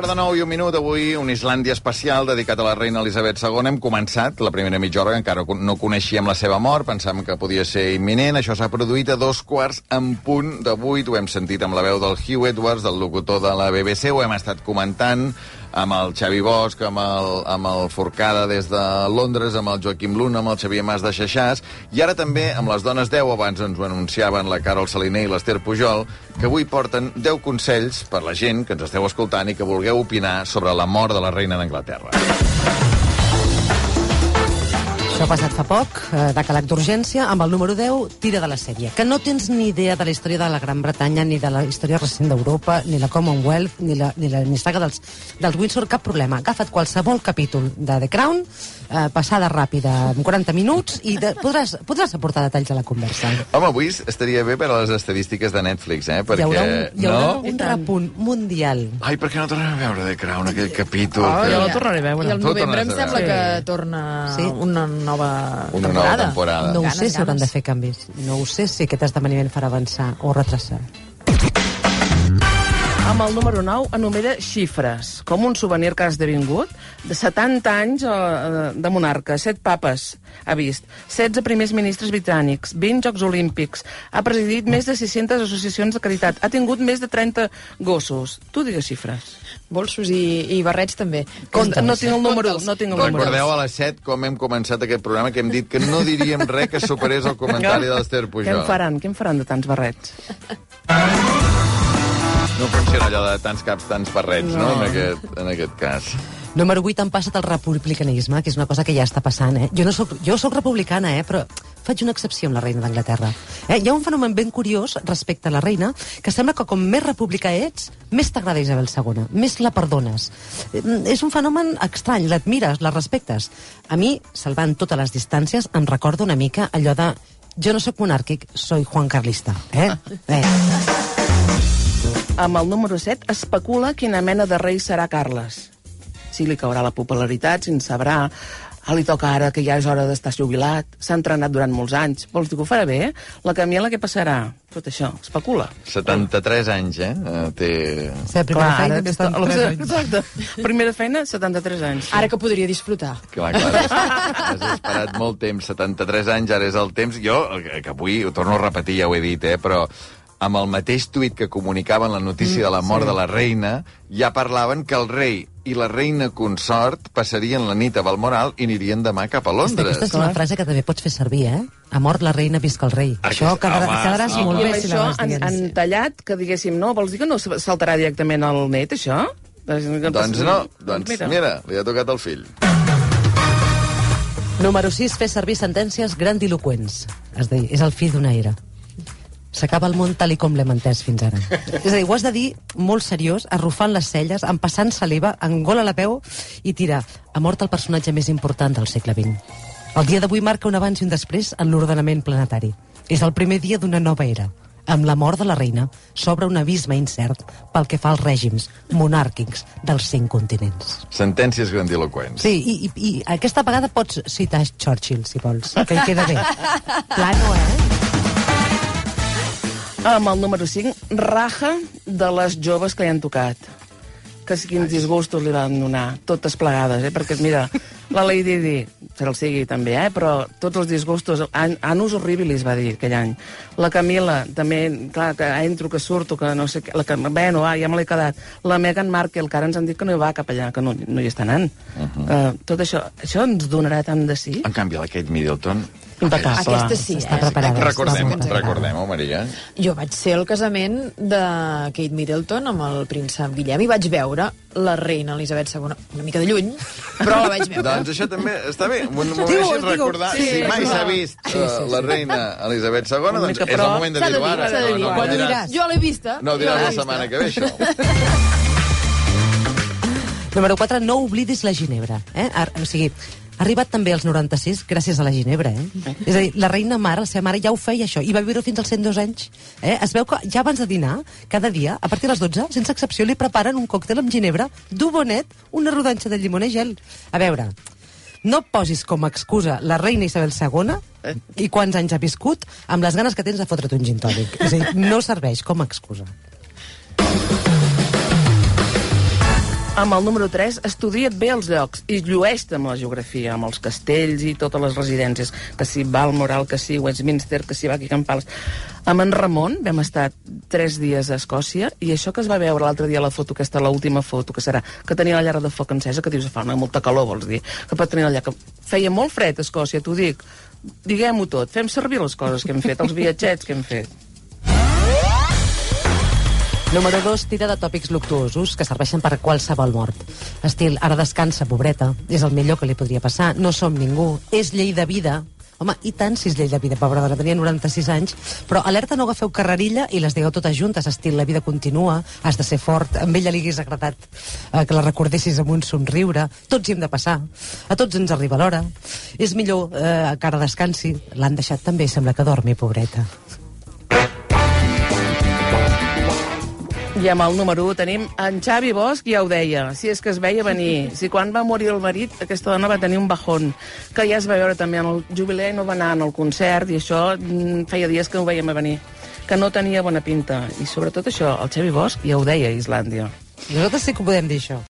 Quart de nou i un minut, avui un Islàndia especial dedicat a la reina Elisabet II. Hem començat la primera mitja hora, encara no coneixíem la seva mort, pensàvem que podia ser imminent. Això s'ha produït a dos quarts en punt de vuit. Ho hem sentit amb la veu del Hugh Edwards, del locutor de la BBC, ho hem estat comentant amb el Xavi Bosch, amb el, amb el Forcada des de Londres, amb el Joaquim Luna, amb el Xavier Mas de Xaixàs, i ara també amb les dones 10, abans ens ho anunciaven la Carol Saliner i l'Ester Pujol, que avui porten 10 consells per la gent que ens esteu escoltant i que vulgueu opinar sobre la mort de la reina d'Anglaterra. Això ha passat fa poc, eh, de calat d'urgència, amb el número 10, tira de la sèrie. Que no tens ni idea de la història de la Gran Bretanya, ni de la història recent d'Europa, ni la Commonwealth, ni la, ni la ni saga dels, dels Windsor, cap problema. Agafa't qualsevol capítol de The Crown, eh, passada ràpida, en 40 minuts, i de, podràs, podràs aportar detalls a la conversa. Home, avui estaria bé per a les estadístiques de Netflix, eh? Perquè, hi haurà un, hi haurà no? un repunt mundial. Ai, per què no tornem a veure The Crown, aquell capítol? Oh, que... jo la tornaré a veure. I Tu novembre em sembla que torna Sí. una nova Una nova temporada. temporada. No ho Ganes, sé si hauran de fer canvis. No ho sé si aquest esdeveniment farà avançar o retrasar. Amb el número 9 enumera xifres, com un souvenir que ha esdevingut, de 70 anys eh, de monarca, 7 papes ha vist, 16 primers ministres britànics, 20 Jocs Olímpics, ha presidit més de 600 associacions de caritat, ha tingut més de 30 gossos. Tu digues xifres. Bolsos i, i barrets també. Compte, no tinc el número, no tinc el número. Recordeu a les 7 com hem començat aquest programa que hem dit que no diríem res que superés el comentari de l'Ester Què Pujol. en faran? Què en faran de tants barrets? No funciona allò de tants caps, tants barrets, no, No. en, aquest, en aquest cas. Número 8, han passat el republicanisme, que és una cosa que ja està passant. Eh? Jo, no soc, jo soc republicana, eh? però faig una excepció amb la reina d'Anglaterra. Eh? Hi ha un fenomen ben curiós respecte a la reina, que sembla que com més republicà ets, més t'agrada Isabel II, més la perdones. Eh, És un fenomen estrany, l'admires, la respectes. A mi, salvant totes les distàncies, em recorda una mica allò de jo no sóc monàrquic, soy Juan Carlista. Eh? eh. Amb el número 7 especula quina mena de rei serà Carles. Si li caurà la popularitat, si en sabrà, ah, li toca ara que ja és hora d'estar jubilat, s'ha entrenat durant molts anys. Vols dir que ho farà bé? La Camila què passarà? Tot això, especula. 73 anys, eh? eh? Té... Sí, la primera feina, ara més està- de anys. Exacte. Primera feina, 73 anys. Ara que podria disfrutar. Clar, clar, has, has esperat molt temps, 73 anys, ara és el temps. Jo, que avui, ho torno a repetir, ja ho he dit, eh, però amb el mateix tuit que comunicaven la notícia de la mort de la reina, ja parlaven que el rei i la reina consort passarien la nit a Balmoral i anirien demà cap a Londres. aquesta és una frase que també pots fer servir, eh? Ha mort la reina, visca el rei. Aquest- Això quedarà, home, quedaràs home. molt bé si això han, han tallat que diguéssim, no, vols dir que no saltarà directament al net, això? Doncs no, doncs mira, li ha tocat el fill. Número 6, fer servir sentències grandiloquents. És a dir, és el fill d'una era. S'acaba el món tal i com l'hem entès fins ara. És a dir, ho has de dir molt seriós, arrufant les celles, empassant saliva, engola la peu i tira. Ha mort el personatge més important del segle XX. El dia d'avui marca un abans i un després en l'ordenament planetari. És el primer dia d'una nova era. Amb la mort de la reina s'obre un abisme incert pel que fa als règims monàrquics dels cinc continents. Sentències grandiloquents. Sí, i, i, i aquesta vegada pots citar Churchill, si vols, que hi queda bé. Plano, eh? Amb el número 5, raja de les joves que li han tocat. Que quins disgustos li van donar, totes plegades, eh? Perquè, mira, la Lady Di, se el sigui també, eh? Però tots els disgustos, an, anus horribilis, va dir aquell any. La Camila, també, clar, que entro, que surto, que no sé què, la que, bueno, ah, ja me l'he quedat. La Meghan Markle, que ara ens han dit que no hi va cap allà, que no, no hi està anant. Uh -huh. uh, tot això, això ens donarà tant de sí? En canvi, la Kate Middleton... Impecable. Aquesta sí, Està eh? preparada. Recordem, recordem-ho, Maria. Jo vaig ser al casament de Kate Middleton amb el príncep Guillem i vaig veure la reina Elisabet II una mica de lluny, però la vaig veure. Doncs això també està bé. M'ho Digue-ho, deixis digue-ho. recordar. Sí, si mai s'ha vist Sí, sí, sí. la reina Elisabet II, doncs mica, és el moment de dir-ho dir, ara. s'ha de dir. No, no, Quan diràs? Jo l'he vista. no diràs la setmana que ve, això. Número 4, no oblidis la ginebra. Eh? Ar- O sigui, Ha arribat també als 96 gràcies a la ginebra, eh? És a dir, la reina mare, la seva mare, ja ho feia això, i va viure fins als 102 anys. Eh? Es veu que ja abans de dinar, cada dia, a partir de les 12, sense excepció, li preparen un còctel amb ginebra, dur bonet, una rodanxa de llimona i gel. A veure, no posis com a excusa la reina Isabel II i quants anys ha viscut amb les ganes que tens de fotre't un gin tònic. És a dir, no serveix com a excusa. Amb el número 3, estudia't bé els llocs i llueix-te amb la geografia, amb els castells i totes les residències, que si Balmoral, que si Westminster, que si Buckingham Palace. Amb en Ramon vam estar tres dies a Escòcia i això que es va veure l'altre dia a la foto, aquesta l'última foto, que serà que tenia la llar de foc encesa, que dius, fa una molta calor, vols dir, que pot tenir la llar, que feia molt fred a Escòcia, t'ho dic. Diguem-ho tot, fem servir les coses que hem fet, els viatgets que hem fet. Número 2, tira de tòpics luctuosos que serveixen per qualsevol mort. Estil, ara descansa, pobreta, és el millor que li podria passar, no som ningú, és llei de vida, Home, i tant si és llei de vida, pobra dona, tenia 96 anys, però alerta no agafeu carrerilla i les digueu totes juntes, estil, la vida continua, has de ser fort, a ella li hagués agradat eh, que la recordessis amb un somriure, tots hi hem de passar, a tots ens arriba l'hora, és millor eh, que ara descansi, l'han deixat també, sembla que dormi, pobreta. I amb el número 1 tenim en Xavi Bosch, ja ho deia, si és que es veia venir. Si quan va morir el marit, aquesta dona va tenir un bajón, que ja es va veure també en el jubiler, no va anar en el concert, i això mm, feia dies que ho veiem a venir, que no tenia bona pinta. I sobretot això, el Xavi Bosch ja ho deia a Islàndia. Nosaltres sí que ho podem dir, això.